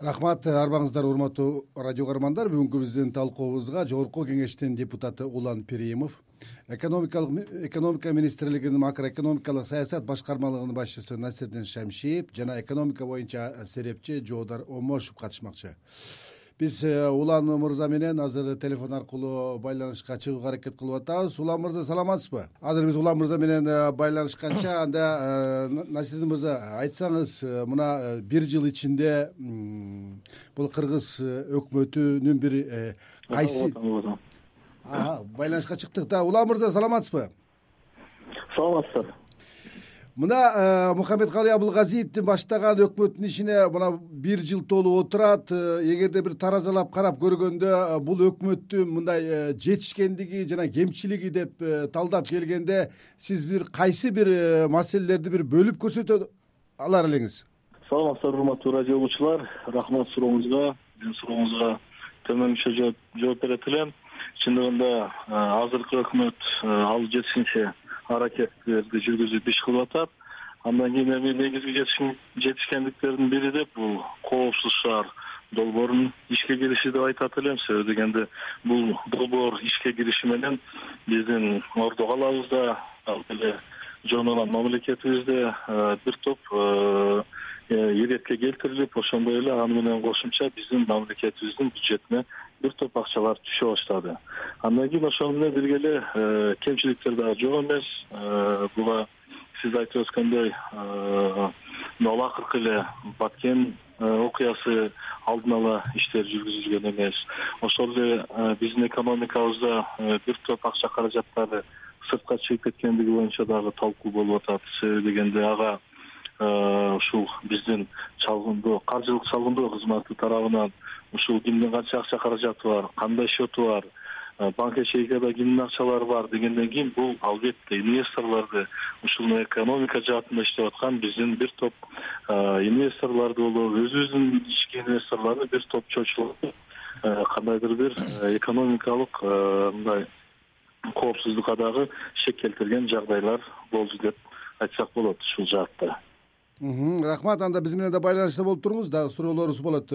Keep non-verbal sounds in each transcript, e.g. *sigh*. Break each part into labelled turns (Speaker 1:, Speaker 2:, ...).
Speaker 1: рахмат арбаңыздар урматтуу радио каармандар. Бүгүнкү биздин талкуубузга жогорку кеңештин депутаты улан перимов экономика министрлигинин макроэкономикалык саясат башкармалыгынын башчысы насирдин шамшиев жана экономика боюнча серепчи жоодар омошев катышмакчы биз э, улан мырза менен азыр телефон аркылуу байланышка чыгууга аракет кылып атабыз. Улан мырза саламатсызбы? Азыр биз улан мырза менен э, байланышканча *coughs* анда э, насирдин мырза айтсаңыз мына бир жыл ичинде бул кыргыз өкмөтүнүн бир кайсы байланышка чыктык да. Улан мырза саламатсызбы?
Speaker 2: Саламатсыздар
Speaker 1: мына э, мухаммедкалый абылгазиевдин баштаган өкмөттүн ишине мына бир жыл толуп отурат. Э, эгерде бир таразалап карап көргөндө э, бул өкмөттүн мындай жетишкендиги жана кемчилиги деп талдап келгенде сиз бир кайсы бир маселелерди бир бөлүп көрсөтө алар элеңиз?
Speaker 2: Саламатсыздарбы урматтуу радио угуучулар рахмат сурооңузга сиздин сурооңузга төмөнгүчө жооп берет элем чындыгында азыркы өкмөт ал жетишинче аракеттерди жүргүзүп иш кылып атат. Андан кийин эми негизги жетишкендиктердин бири деп бул коопсуз шаар долбоорунун ишке кириши деп айтат элем. Себеби дегенде бул долбоор ишке кириши менен биздин ордо калабызда ал эле жон алан мамлекетибизде э, бир топ э, иретке келтирилип ошондой эле аны менен кошумча биздин мамлекетибиздин бюджетине бир топ акчалар түшө баштады. Андан кийин ошону менен бирге эле э, кемчиликтер дагы жок эмес. Э, буга сиз айтып өткөндөй э, мына акыркы эле баткен окуясы алдын ала иштер жүргүзүлгөн эмес. Ошол эле биздин экономикабызда бир топ акча каражаттары сыртка чыгып кеткендиги боюнча дагы талкуу болуп атат. Себеби дегенде ага ушул биздин чалгындоо каржылык чалгындоо кызматы тарабынан ушул кимдин канча акча каражаты бар кандай счету бар э, банк ячейкада кимдин акчалары бар дегенден кийин бул албетте инвесторлорду ушул экономика жаатында иштеп аткан биздин бир топ э, инвесторлорду болобу өзүбүздүн ички инвесторлорду бир топ чочулатып э, кандайдыр бир экономикалык мындай коопсуздукка дагы шек келтирген жагдайлар болду деп айтсак болот ушул жаатта
Speaker 1: рахмат. Анда биз менен да байланышта болуп туруңуз. Дагы суроолорубуз болот.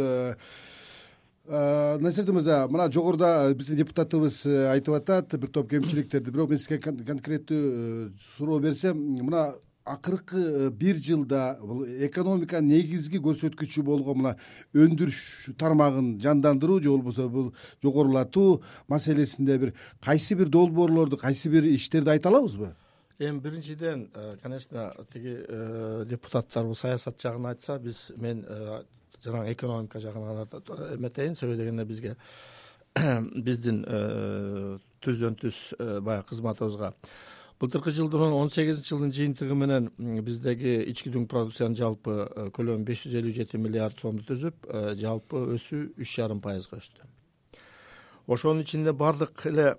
Speaker 1: Э, насирдин мырза мына жогоруда биздин депутатыбыз э, айтып атат бир топ кемчиликтерди. Бирок мен сизге конкреттүү э, суроо берсем мына акыркы бир жылда бул экономиканын негизги көрсөткүчү болгон мына өндүрүш тармагын жандандыруу же болбосо бул жогорулатуу маселесинде бир кайсы бир долбоорлорду кайсы бир иштерди айта алабызбы
Speaker 3: эми биринчиден конечно тиги депутаттар бул саясат жагын айтса биз мен жанагы экономика жагын гана эметейин. Себеби дегенде бизге *clears throat* биздин э, түздөн түз э, баягы кызматыбызга. Былтыркы жылдын он сегизинчи жылдын жыйынтыгы менен биздеги ички дүң продукциянын жалпы э, көлөмү беш жүз элүү жети миллиард сомду түзүп жалпы өсүү үч жарым пайызга өстү. Ошонун ичинде баардык эле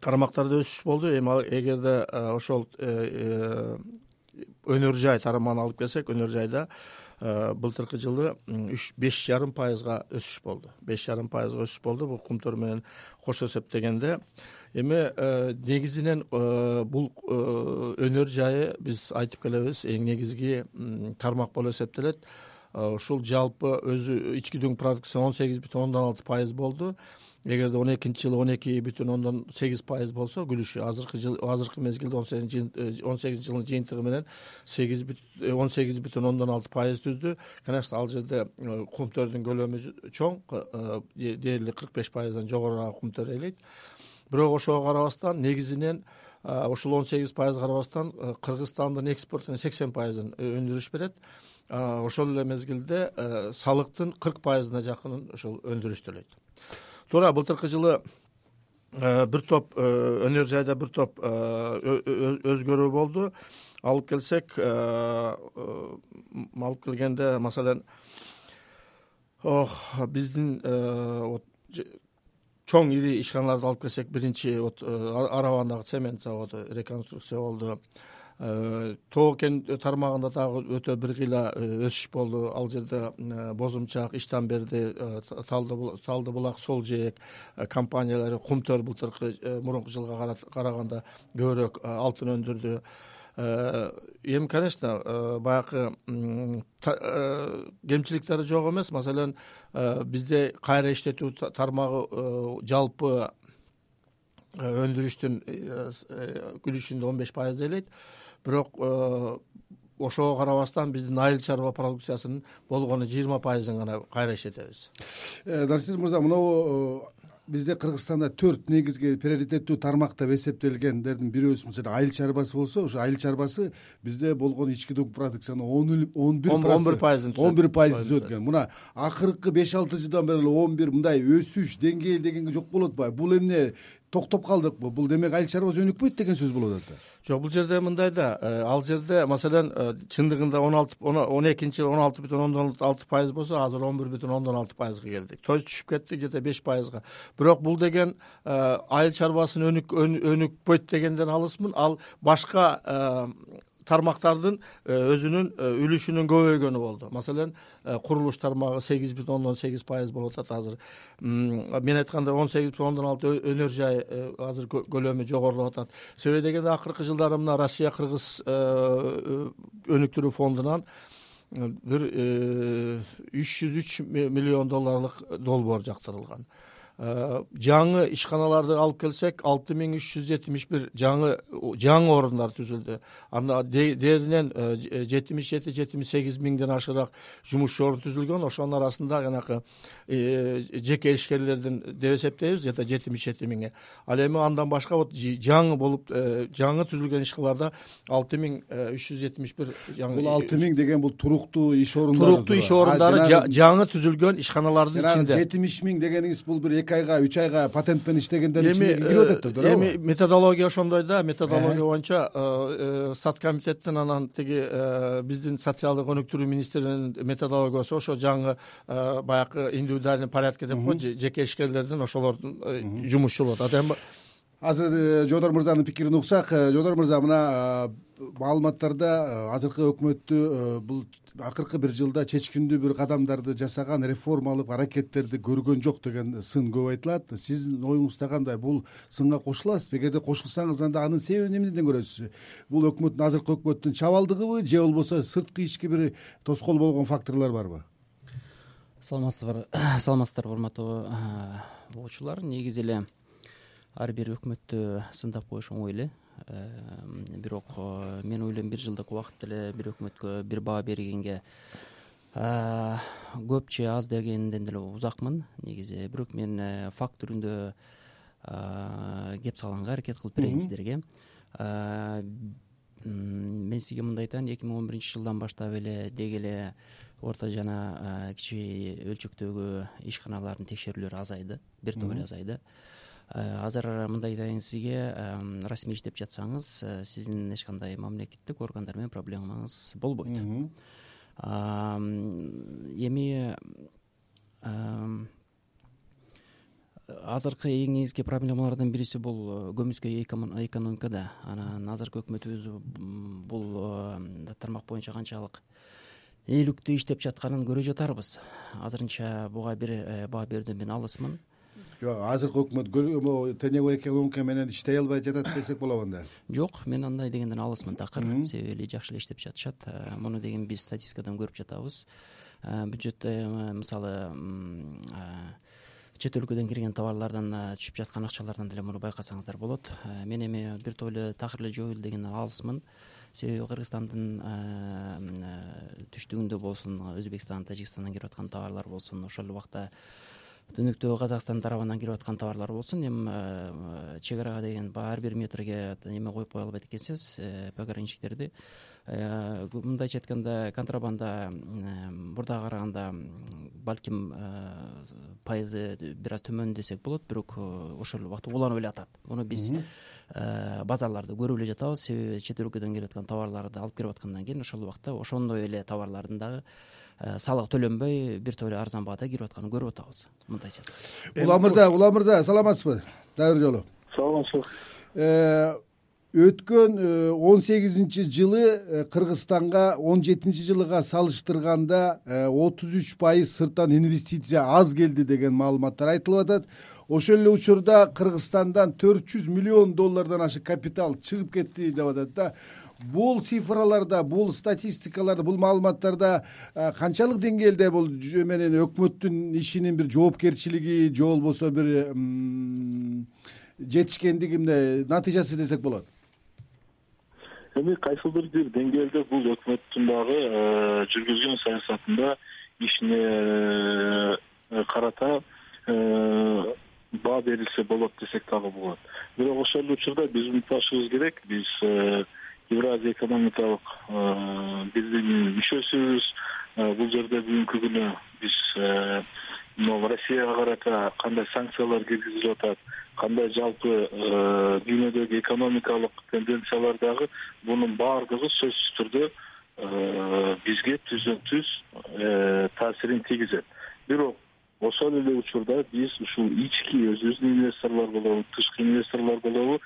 Speaker 3: тармактарда өсүш болду. Эми эгерде ошол өнөр жай тармагын алып келсек өнөр жайда Э, былтыркы жылы үч беш жарым пайызга өсүш болду. Беш жарым пайызга өсүш болду. Бул кумтөр менен кош эсептегенде. Эми э, негизинен э, бул өнөр жайы биз айтып келебиз эң негизги тармак болуп эсептелет. Ушул жалпы өзү ички дүң продукция он сегиз бүтүн ондон алты пайыз болду эгерде он экинчи жылы он эки бүтүн ондон сегиз пайыз болсо күлүшү азыркы жыл азыркы мезгилде он сегизинчи он сегизинчи жылдын жыйынтыгы менен сегиз э, он сегиз бүтүн ондон алты пайыз түздү. Конечно ал жерде э, кумтөрдүн көлөмү чоң э, дээрлик кырк беш пайыздан жогорураагы кумтөр ээлейт бирок ошого карабастан негизинен ушул он сегиз пайызга карабастан кыргызстандын экспортунун сексен пайызын өндүрүш берет. Ошол эле мезгилде салыктын кырк пайызына жакынын ушул өндүрүш төлөйт туура былтыркы жылы э, бир топ э, өнөр жайда бир топ э, өзгөрүү болду. Алып келсек алып келгенде маселен биздин чоң ири ишканаларды алып келсек биринчи вот арабандагы цемент заводу реконструкция болду тоо кен тармагында дагы өтө бир кыйла э, өсүш болду. Ал жерде э, бозумчак иштамберди талды булак сол жээк компаниялары кумтөр былтыркы мурунку жылга караганда көбүрөөк алтын өндүрдү. Эми конечно баягы кемчиликтери жок эмес. Маселен бизде кайра иштетүү тармагы жалпы өндүрүштүн үлүшүндө он беш пайызды ээлейт бирок ошого карабастан биздин айыл чарба продукциясынын болгону жыйырма пайызын гана кайра иштетебиз.
Speaker 1: Нарсис мырза мынабу бизде кыргызстанда төрт негизги приоритеттүү тармак деп эсептелгендердин бирөөсү мисалы айыл чарбасы болсо ошо айыл чарбасы бизде болгон ички продукциянын он бир он бир пайызын он бир пайызын түзөт экен. Мына акыркы беш алты жылдан бери эле он бир мындай өсүш деңгээли дегенге жок болуп атпайбы бул эмне токтоп калдыкпы бул демек айыл чарбасы өнүкпөйт деген сөз болуп атат. Да
Speaker 3: жок бул жерде мындай да э, ал жерде маселен э, чындыгында он алты он экинчи жылы он алты бүтүн ондон алты пайыз болсо азыр он бир бүтүн ондон алты пайызга келдик. То есть түшүп кеттик где то беш пайызга. Бирок бул деген э, айыл чарбасын өнүкпөйт дегенден алысмын. Ал башка тармактардын э, өзүнүн э, үлүшүнүн көбөйгөнү болду. Маселен э, курулуш тармагы сегиз бүтүн ондон сегиз пайыз болуп атат азыр. Мен айткандай он сегиз бүтүн ондон алты өнөр жай азыр көлөмү жогорулап атат. Себеби дегенде акыркы жылдары мына россия кыргыз өнүктүрүү фондунан бир үч жүз үч миллион долларлык долбоор жактырылган жаңы ишканаларды алып келсек алты миң үч жүз жетимиш бир жаңы жаңы орундар түзүлдү. Анда дээринен э, жетимиш жети жетимиш сегиз миңден ашыраак жумушчу орун түзүлгөн. Ошонун арасында жанакы э, жеке ишкерлердин деп эсептейбиз где то жетимиш жети миңи ал эми андан башка вот жаңы болуп жаңы түзүлгөн ишканаларда алты миң үч жүз жетимиш бир
Speaker 1: бул алты миң деген бул туруктуу иш орундары
Speaker 3: туруктуу иш орундары жаңы түзүлгөн ишканалардын ичинде.
Speaker 1: жетимиш миң дегениңиз бул бир эки айга үч айга патент менен иштегендердин ичине кирип атат деп туурабы
Speaker 3: эми методология ошондой да. Методология боюнча э, э, стат комитеттин анан тиги э, биздин социалдык өнүктүрүү министринин методологиясу ошо жаңы баягы индивидуальный порядке деп коет жеке ишкерлердин ошолордун жумушу болуп
Speaker 1: азыр жодор мырзанын пикирин уксак жодор мырза мына маалыматтарда азыркы өкмөттү бул акыркы бир жылда чечкиндүү бир кадамдарды жасаган реформалык аракеттерди көргөн жок деген сын көп айтылат. Сиздин оюңузда кандай? Бул сынга кошуласызбы эгерде кошулсаңыз анда анын себебин эмнеден көрөсүз? Бул өкмөттүн азыркы өкмөттүн чабалдыгыбы же болбосо сырткы ички бир тоскоол болгон факторлор барбы
Speaker 4: саламатсызбы саламатсыздарбы *coughs* урматтуу угуучулар. Негизи эле ар бир өкмөттү сындап коюш оңой эле бирок э, мен ойлойм бир жылдык убакыт деле бир өкмөткө бир баа бергенге э, көп же аз дегенден деле узакмын. Негизи бирок мен э, факт түрүндө кеп салганга аракет кылып берейин сиздерге. Мен сизге мындай айтайын эки миң он биринчи жылдан баштап эле деги эле орто жана кичи өлчөктөгү ишканалардын текшерүүлөрү азайды бир топ эле азайды азыр мындай айтайын сизге расмий иштеп жатсаңыз э, сиздин эч кандай мамлекеттик органдар менен проблемаңыз болбойт. Эми азыркы эң негизги проблемалардын бириси бул э, көмүскө экономикада. Анан азыркы өкмөтүбүз бул тармак боюнча канчалык ийгиликтүү иштеп жатканын көрө жатарбыз. Азырынча буга бир баа берүүдөн мен алысмын
Speaker 1: жок азыркы өкмөт теневой экономика менен иштей албай жатат десек болобу анда
Speaker 4: жок мен андай дегенден алысмын такыр. Себеби жакшы эле иштеп жатышат. Э, муну деген биз статистикадан көрүп жатабыз. Э, бюджетте э, мисалы чет өлкөдөн кирген товарлардан түшүп жаткан акчалардан деле муну байкасаңыздар болот. Мен эми бир топ эле такыр эле жоюлду дегенден алысмын. Себеби кыргызстандын түштүгүндө болсун өзбекстан тажикстандан кирип аткан товарлар болсун ошол эле убакта түнүктөгү казакстан тарабынан кирип аткан товарлар болсун эми э, чек арага деген ар бир метрге эме коюп кое албайт экенсиз э, пограничниктерди. Э, мындайча айтканда контрабанда мурдага караганда балким пайызы бир аз төмөн десек болот бирок ошол эле убакта уланып эле атат. Муну биз базарларды көрүп эле жатабыз. Себеби чет өлкөдөн келип аткан товарларды алып кирип аткандан кийин ошол убакта ошондой эле товарлардын дагы Э, салык төлөнбөй бир топ эле арзан баада кирип атканын көрүп атабыз. Мындайча
Speaker 1: улам мырза улам мырза саламатсызбы? Дагы бир жолу.
Speaker 2: Саламатсызбы
Speaker 1: э, өткөн э, он сегизинчи жылы кыргызстанга он жетинчи жылыга салыштырганда отуз үч пайыз сырттан инвестиция аз келди деген маалыматтар айтылып атат. Ошол эле учурда кыргызстандан төрт жүз миллион доллардан ашык капитал чыгып кетти деп атат да бул цифраларда бул статистикаларда бул маалыматтарда канчалык деңгээлде бул менен өкмөттүн ишинин бир жоопкерчилиги же болбосо бир жетишкендиги мындай натыйжасы десек болот?
Speaker 2: Эми кайсылдыр бир деңгээлде бул өкмөттүн дагы жүргүзгөн саясатында ишине карата баа берилсе болот десек дагы болот. Бирок ошол эле учурда биз унутпашыбыз керек. Биз евразия экономикалык э, биздин мүчөсүбүз э, бул жерде бүгүнкү күнү биз могу россияга карата кандай санкциялар киргизилип атат кандай жалпы дүйнөдөгү экономикалык тенденциялар дагы бунун баардыгы сөзсүз түрдө бизге түздөн түз таасирин тийгизет. Бирок ошол эле учурда биз ушул ички өзүбүздүн инвесторлор болобу тышкы инвесторлор болобу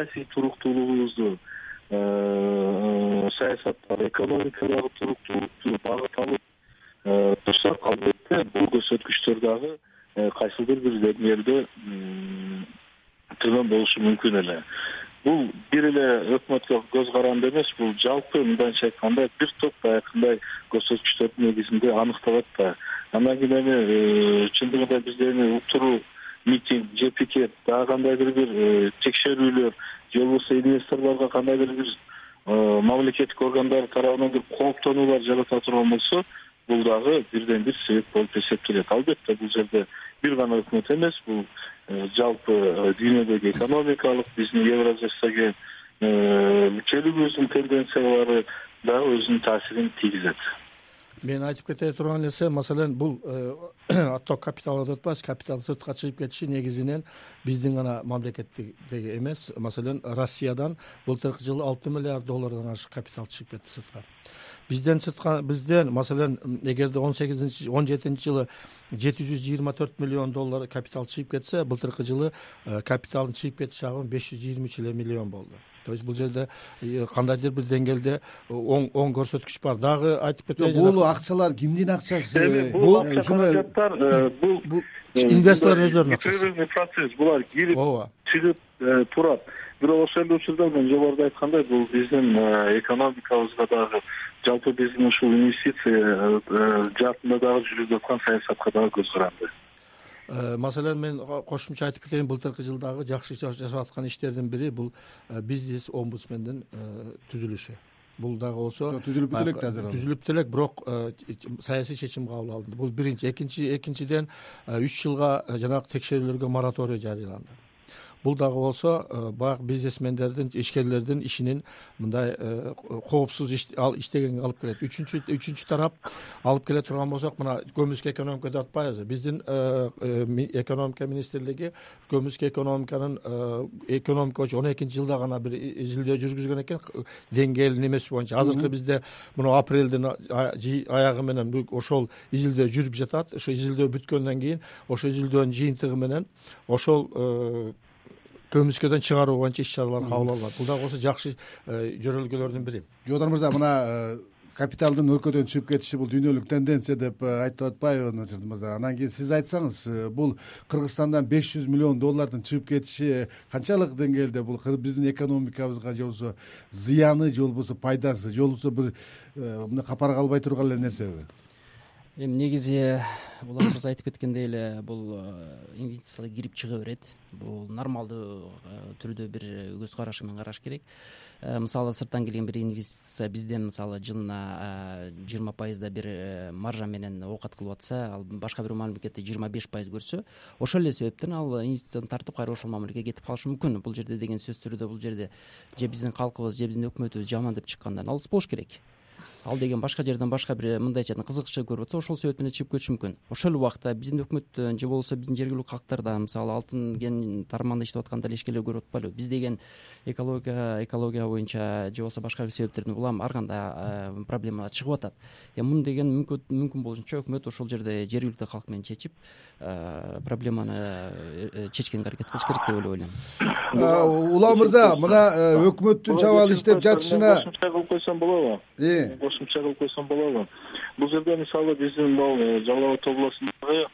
Speaker 2: саясий туруктуулугубузду э, саясаттагы экономикадагы туруктуулукту багыт алып э, турсак албетте бул көрсөткүчтөр дагы э, кайсылдыр бир деңгээлде төмөн болушу мүмкүн эле. Бул бир эле өкмөткө көз каранды эмес бул жалпы мындайча айтканда бир топ баягындай көрсөткүчтөрдүн негизинде аныкталат да. Андан кийин эми чындыгында бизде эми уктуруу митинг же пикет дагы кандайдыр бир э, текшерүүлөр же болбосо инвесторлорго кандайдыр бир э, мамлекеттик органдар тарабынан бир кооптонуулар жарата турган болсо бул дагы бирден бир себеп болуп эсептелет. Албетте бул жерде бир гана өкмөт эмес бул жалпы дүйнөдөгү экономикалык биздин евразиясдагы мүчөлүгүбүздүн тенденциялары дагы өзүнүн таасирин тийгизет
Speaker 3: мен айтып кете турган нерсе маселен бул э, *clears throat* отток капитал деп атпайбызбы капитал сыртка чыгып кетиши негизинен биздин гана мамлекеттиги эмес. Маселен россиядан былтыркы жылы алты миллиард доллардан ашык капитал чыгып кетти сыртка. Бизден сыртка бизден маселен эгерде он сегизинчи он жетинчи жылы жети жүз жыйырма төрт миллион доллар капитал чыгып кетсе былтыркы жылы э, капиталдын чыгып кетиш агымы беш жүз жыйырма үч эле миллион болду то есть бул жерде э, кандайдыр бир деңгээлде э, оң оң көрсөткүч бар. Дагы айтып кетейин
Speaker 1: бул акчалар кимдин акчасы?
Speaker 2: Эми бул каражаттар бул
Speaker 3: инвесторлор өздөрүнүн акчасы.
Speaker 2: процесс булар кирип ооба. чыгып турат. Бирок ошол эле учурда мен жогоруда айткандай бул биздин экономикабызга дагы жалпы биздин ушул инвестиция жаатында дагы жүргүзүлүп аткан саясатка дагы көз каранды.
Speaker 3: Э, маселен мен кошумча айтып кетейин былтыркы жылдагы жакшы жасап аткан иштердин бири бул э, бизнес омбудсмендин э, түзүлүшү. Бул дагы болсо
Speaker 1: түзүлүп бүт элек да азыр
Speaker 3: түзүлүп бүт элек бирок саясий чечим кабыл алынды. Бул биринчи экинчи экинчиден үч жылга жанагы текшерүүлөргө мораторий жарыяланды бул дагы болсо э, баягы бизнесмендердин ишкерлердин ишинин мындай э, коопсуз иштегенге алып келет. Үчүнчү үчүнчү тарап алып келе турган болсок мына көмүскө экономика деп атпайбызбы биздин э, экономика министрлиги көмүскө экономиканын экономика боюнча он экинчи жылда гана бир изилдөө жүргүзгөн экен деңгээлин эмеси боюнча. Азыркы бизде мына апрелдин аягы менен ошол изилдөө жүрүп жатат. Ошо изилдөө бүткөндөн кийин ошол изилдөөнүн жыйынтыгы менен ошол көмүскөдөн чыгаруу боюнча иш чаралар кабыл алынат. Бул дагы болсо жакшы э, жөрөлгөлөрдүн бири.
Speaker 1: Жоготор мырза мына э, капиталдын өлкөдөн чыгып кетиши бул дүйнөлүк тенденция деп э, айтып атпайбы назир мырза? Анан кийин сиз айтсаңыз бул кыргызстандан беш жүз миллион доллардын чыгып кетиши канчалык деңгээлде бул биздин экономикабызга же болбосо зыяны же болбосо пайдасы же болбосо бир мындай капара калбай турган эле нерсеби
Speaker 4: эми негизи улан мырза айтып кеткендей эле бул э, инвестициялар кирип чыга берет. Бул нормалдуу э, түрдө бир көз караш менен караш керек. Э, мисалы сырттан келген бир инвестиция бизден мисалы жылына жыйырма пайызда бир маржа менен оокат кылып атса ал башка бир мамлекетте жыйырма беш пайыз көрсө ошол эле себептен ал инвестицияны тартып кайра ошол мамлекетке кетип калышы мүмкүн. Бул жерде деген сөзсүз түрдө бул жерде же биздин калкыбыз же биздин өкмөтүбүз жаман деп чыккандан алыс болуш керек ал деген башка жерден башка бир мындайча айтканда кызыкчылык көрүп атса ошол себеп менен чыгып кетиши мүмкүн ошол эле убакта биздин өкмөттөн же болбосо биздин жергиликтүү калктардан мисалы алтын кен тармагында иштеп аткан деле ишкерлер көрүп атпайлыбы биз деген экология экология боюнча же болбосо башка бир себептерден улам ар кандай проблемалар чыгып атат эми муну деген мүмкүн болушунча өкмөт ошол жерде жергиликтүү калк менен чечип проблеманы э, чечкенге аракет кылыш керек деп эле ойлойм
Speaker 1: улан мырза мына э, өкмөттүн чабаал иштеп жатышына
Speaker 2: кошумча кылып койсом болобу кошумча кылып койсом болобу. Бул жерде мисалы биздин могу э, жалал абад областындагы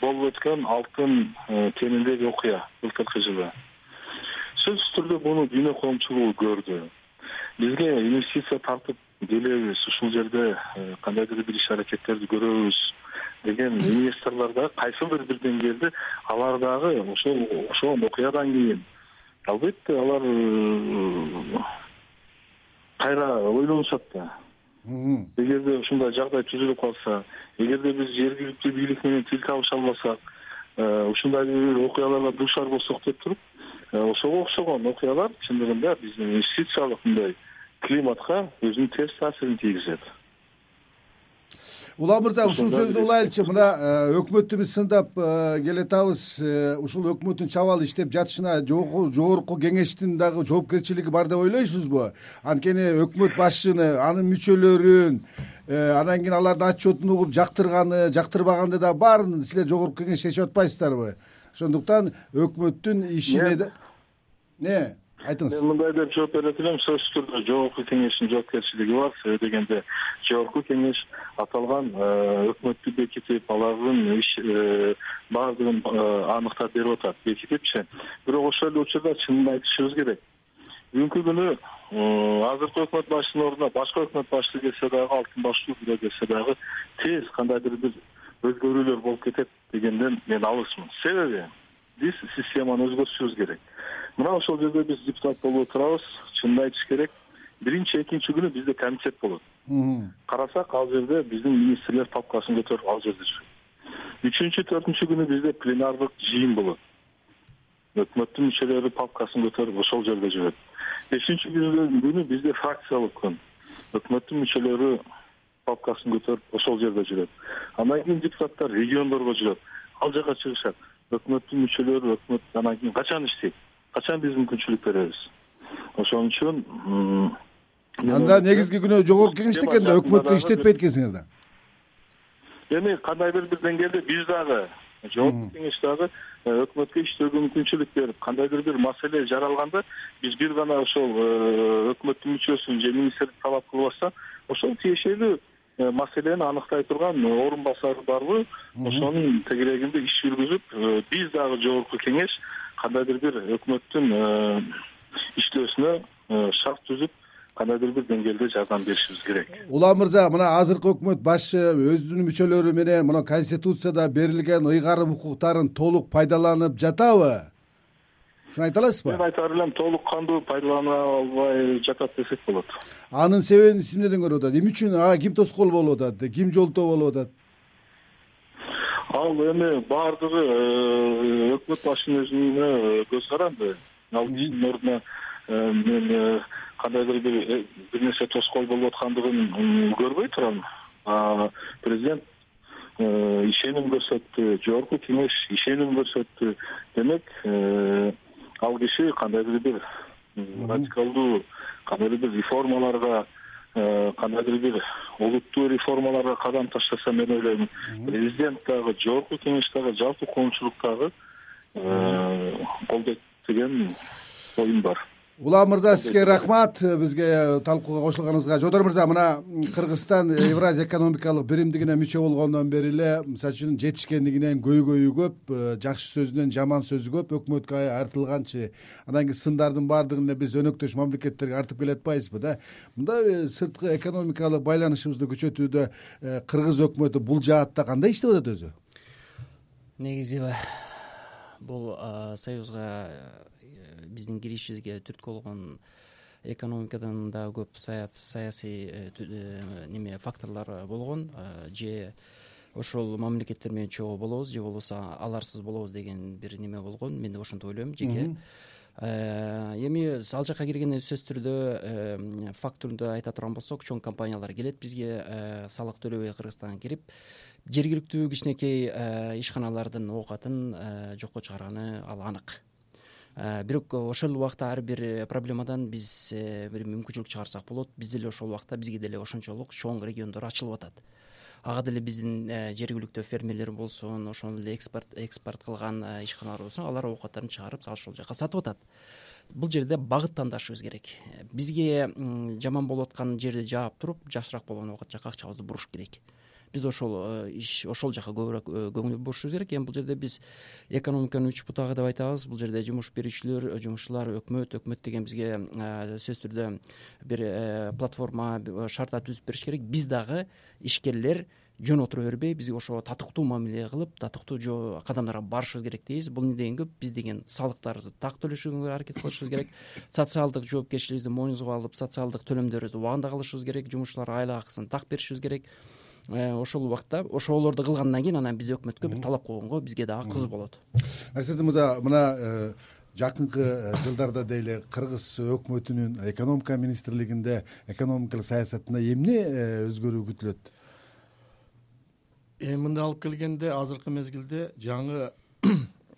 Speaker 2: болуп өткөн алтын кениндеги окуя былтыркы жылы. Сөзсүз түрдө муну дүйнө коомчулугу көрдү. Бизге инвестиция тартып келебиз. Ушул жерде э, кандайдыр бир иш аракеттерди көрөбүз деген инвесторлор дагы кайсы бир бир деңгээлде алар дагы ошол ошол окуядан кийин. Албетте алар э, кайра ойлонушат да эгерде ушундай жагдай түзүлүп калса эгерде биз жергиликтүү бийлик менен тил табыша албасак э, ушундай окуяларга дуушар болсок деп туруп ошого окшогон окуялар чындыгында биздин инвестициялык мындай климатка өзүнүн терс таасирин тийгизет
Speaker 1: улан мырза ушул сөздү улайлычы мына э, өкмөттү биз сындап э, келатабыз э, ушул өкмөттүн чабалы иштеп жатышына жогорку кеңештин дагы жоопкерчилиги бар деп ойлойсузбу? Анткени өкмөт башчыны анын мүчөлөрүн анан кийин алардын отчетун угуп жактырганы жактырбаганды дагы баарын силер жогорку кеңеш чечип атпайсыздарбы ошондуктан өкмөттүн ишине эмне айтыңыз.
Speaker 2: Мен мындай деп жооп берет элем сөзсүз түрдө жогорку кеңештин жоопкерчилиги бар. Себеби дегенде жогорку кеңеш аталган э, өкмөттү бекитип алардын иш э, баардыгын э, аныктап берип атат бекитипчи. Бирок ошол эле учурда чынын айтышыбыз керек. Бүгүнкү күнү азыркы өкмөт башчысынын ордуна башка өкмөт башчысы келсе дагы алтын баштуу бирөө келсе дагы тез кандайдыр бир өзгөрүүлөр болуп кетет дегенден мен алысмын. Себеби биз системаны өзгөртүшүбүз керек мына ошол жерде биз депутат болуп отурабыз чынын айтыш керек. Биринчи экинчи күнү бизде комитет болот. Карасак ал жерде биздин министрлер папкасын көтөрүп ал жерде жүрөт. Үчүнчү төртүнчү күнү бизде пленардык жыйын болот. Өкмөттүн мүчөлөрү папкасын көтөрүп ошол жерде жүрөт. Бешинчи күнү бизде фракциялык күн. Өкмөттүн мүчөлөрү папкасын көтөрүп ошол жерде жүрөт. Андан кийин депутаттар региондорго жүрөт. Ал жака чыгышат. Өкмөттүн мүчөлөрү өкмөт анан кийин качан иштейт качан биз мүмкүнчүлүк беребиз? Ошон үчүн
Speaker 1: анда негизги күнөө жогорку кеңеш экен да өкмөткө иштетпейт экенсиңер да.
Speaker 2: Эми кандайдыр бир деңгээлде биз дагы жогорку кеңеш дагы э, өкмөткө иштөөгө мүмкүнчүлүк берип кандайдыр бир маселе жаралганда биз бир гана ошол э, өкмөттүн мүчөсүн же министрди талап кылбастан ошол тиешелүү э, маселени аныктай турган орун басары барбы ошонун тегерегинде иш жүргүзүп биз дагы жогорку кеңеш кандайдыр бир өкмөттүн э, иштөөсүнө э, шарт түзүп кандайдыр бир деңгээлде жардам беришибиз керек.
Speaker 1: Улан мырза мына азыркы өкмөт башчы өзүнүн мүчөлөрү менен мына конституцияда берилген ыйгарым укуктарын толук пайдаланып жатабы? Ушуну айта аласызбы?
Speaker 2: Мен айтаар элем толук кандуу пайдалана албай жатат десек болот.
Speaker 1: Анын себебин сиз эмнеден көрүп атат. Эмне үчүн? Ага ким тоскоол болуп атат? Ким жолтоо болуп атат
Speaker 2: ал эми баардыгы э, өкмөт башчынын өзүнө көз каранды. Ал кишинин ордуна э, мен э, кандайдыр бир бир нерсе тоскоол болуп аткандыгын көрбөй турам. Президент ишеним көрсөттү жогорку кеңеш ишеним көрсөттү демек ал киши кандайдыр бир радикалдуу кандайдыр бир реформаларга Э, кандайдыр бир олуттуу реформаларга кадам таштаса мен ойлойм. Президент дагы жогорку кеңеш дагы жалпы коомчулук дагы э, колдойт деген оюм бар
Speaker 1: улан мырза сизге рахмат. Бизге талкууга кошулганыңызга. Жодор мырза мына кыргызстан евразия экономикалык биримдигине мүчө болгондон бери эле мисалы үчүн жетишкендигинен көйгөйү көп э, жакшы сөзүнөн жаман сөзү көп өкмөткө артылганчы анан кийин сындардын баардыгын эле биз өнөктөш мамлекеттерге артып келе атпайбызбы да? Мындай э, сырткы экономикалык байланышыбызды күчөтүүдө э, кыргыз өкмөтү бул жаатта кандай иштеп атат өзү?
Speaker 4: Негизи бул союзга биздин киришибизге түрткү болгон экономикадан дагы көп саясий э, э, неме факторлор болгон э, же ошол мамлекеттер менен чогуу болобуз же болбосо аларсыз болобуз деген бир неме болгон мен ошентип ойлойм жеке. Эми ал жака киргенде сөзсүз түрдө фактурду айта турган болсок чоң компаниялар келет бизге салык төлөбөй кыргызстанга кирип жергиликтүү кичинекей ишканалардын оокатын жокко чыгарганы ал анык. Э, бирок ошол эле убакта ар бир э, проблемадан биз э, бир мүмкүнчүлүк чыгарсак болот. Биз деле ошол убакта бизге деле ошончолук чоң региондор ачылып атат ага деле биздин жергиликтүү фермерлер болсун ошону эле экспорт экспорт кылган ишканалар болсун алар оокаттарын чыгарып ошол жака сатып атат. Бул жерде багыт тандашыбыз керек. Бизге жаман болуп аткан жерди жаап туруп жакшыраак болгон жака акчабызды буруш керек биз ошол иш ошол жака көбүрөөк көңүл бурушубуз керек. Эми бул жерде биз экономиканын үч бутагы деп айтабыз. Бул жерде жумуш берүүчүлөр жумушчулар өкмөт өкмөт деген бизге сөзсүз түрдө бир платформа шарттар түзүп бериш керек. Биз дагы ишкерлер жөн отура бербей бизге ошого татыктуу мамиле кылып татыктуу кадамдарга барышыбыз керек дейбиз. Бул эмне дегенге биз деген салыктарыбызды так төлөшүүгө аракет кылышыбыз керек. Социалдык жоопкерчилигибизди мойнубузга алып социалдык төлөмдөрүбүздү убагында кылышыбыз керек. Жумушчуларга айлык акысын так беришибиз керек. э, ошол убакта ошолорду кылгандан кийин анан биз өкмөткө бир талап койгонго бизге дагы кызык болот.
Speaker 1: Нарсетдин мырза мына э, жакынкы э, жылдарда дейли кыргыз өкмөтүнүн экономика министрлигинде экономикалык саясатында эмне өзгөрүү күтүлөт?
Speaker 3: Эми мындай алып келгенде азыркы мезгилде жаңы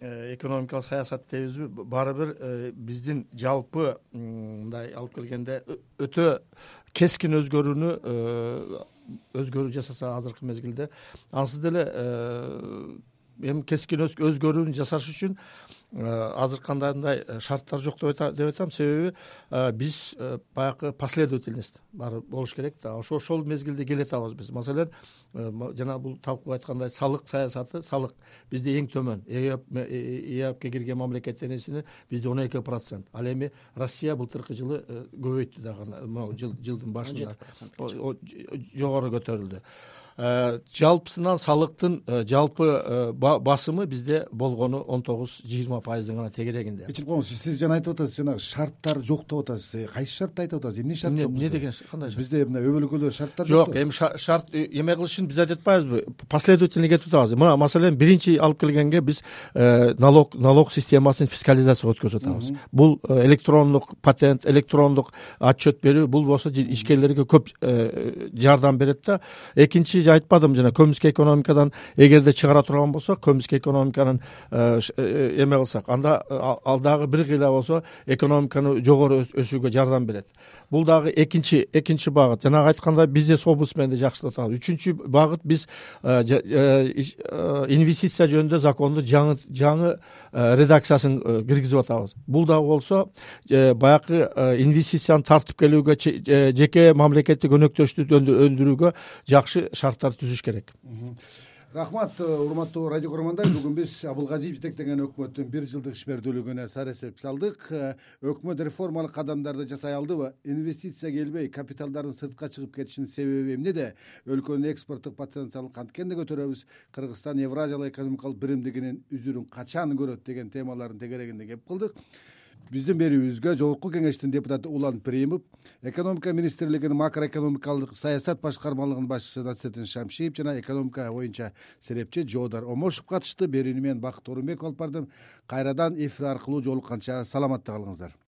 Speaker 3: э, экономикалык саясат дейбизби баары бир э, биздин жалпы мындай алып келгенде өтө кескин өзгөрүүнү э, өзгөрүү жасаса азыркы мезгилде. Ансыз деле эми кескин өзгөрүүнү жасаш үчүн Э, азыр кандайдай э, шарттар жок деп атам себеби э, биз баягы последовательность баары болуш керек да. Ошо ошол мезгилде келатабыз биз. Маселен жана бул талкуу айткандай салык саясаты салык. Бизде эң төмөн. Еапке кирген мамлекеттин ичинде бизде он эки процент. Ал эми россия былтыркы жылы көбөйттү дагы могу жылдын башында. жети жогору көтөрүлдү. Э, жалпысынан салыктын э, жалпы э, басымы бизде болгону он тогуз жыйырма пайыздын гана тегерегинде
Speaker 1: кечирип коюңуз сиз жана айтып атасыз жанагы шарттар жок деп атасыз кайсы шартты айтып атасыз эмне шарт жок
Speaker 3: эмне деген кандай
Speaker 1: бизде мына өбөлгө өлкөлөрдө шарттар
Speaker 3: жок эми шарт эме кылыш үчүн биз айтып атпайбызбы? Последовательно кетип атабыз. Мына маселен биринчи алып келгенге биз налог налог системасын фискализацияга өткөзүп атабыз. Бул электрондук патент электрондук отчет берүү бул болсо ишкерлерге көп жардам берет да. Экинчи айтпадымбы жана көмүскө экономикадан эгерде чыгара турган болсок көмүскө экономиканын э, э, эме кылсак. Анда ал дагы бир кыйла болсо экономиканы жогору өсүүгө жардам берет. Бул дагы экинчи экинчи багыт. Жанагы айткандай бизнес облсменди жакшыртып атабыз үчүнчү багыт биз э, инвестиция жөнүндө законду жаңы жаңы редакциясын киргизип атабыз. Бул дагы болсо баягы инвестицияны тартып келүүгө жеке мамлекеттик өнөктөштүктү өндүрүүгө жакшы түзүш керек.
Speaker 1: Рахмат э, урматтуу радио көрөрмандар бүгүн биз абылгазиев жетектеген өкмөттүн бир жылдык ишмердүүлүгүнө сар эсеп салдык. Э, өкмөт реформалык кадамдарды жасай алдыбы инвестиция келбей капиталдардын сыртка чыгып кетишинин себеби эмнеде өлкөнүн экспорттук потенциалын канткен көтөрөбүз? Кыргызстан евразиялык экономикалык биримдигинин үзүрүн качан көрөт деген темалардын тегерегинде кеп кылдык биздин берүүбүзгө жогорку кеңештин депутаты улан приимов экономика министрлигинин макроэкономикалык саясат башкармалыгынын башчысы насырдин шамшиев жана экономика боюнча серепчи жоодар омошов катышты. Берүүнү мен бакыт оорунбеков алып бардым. Кайрадан эфир аркылуу жолукканча саламатта калыңыздар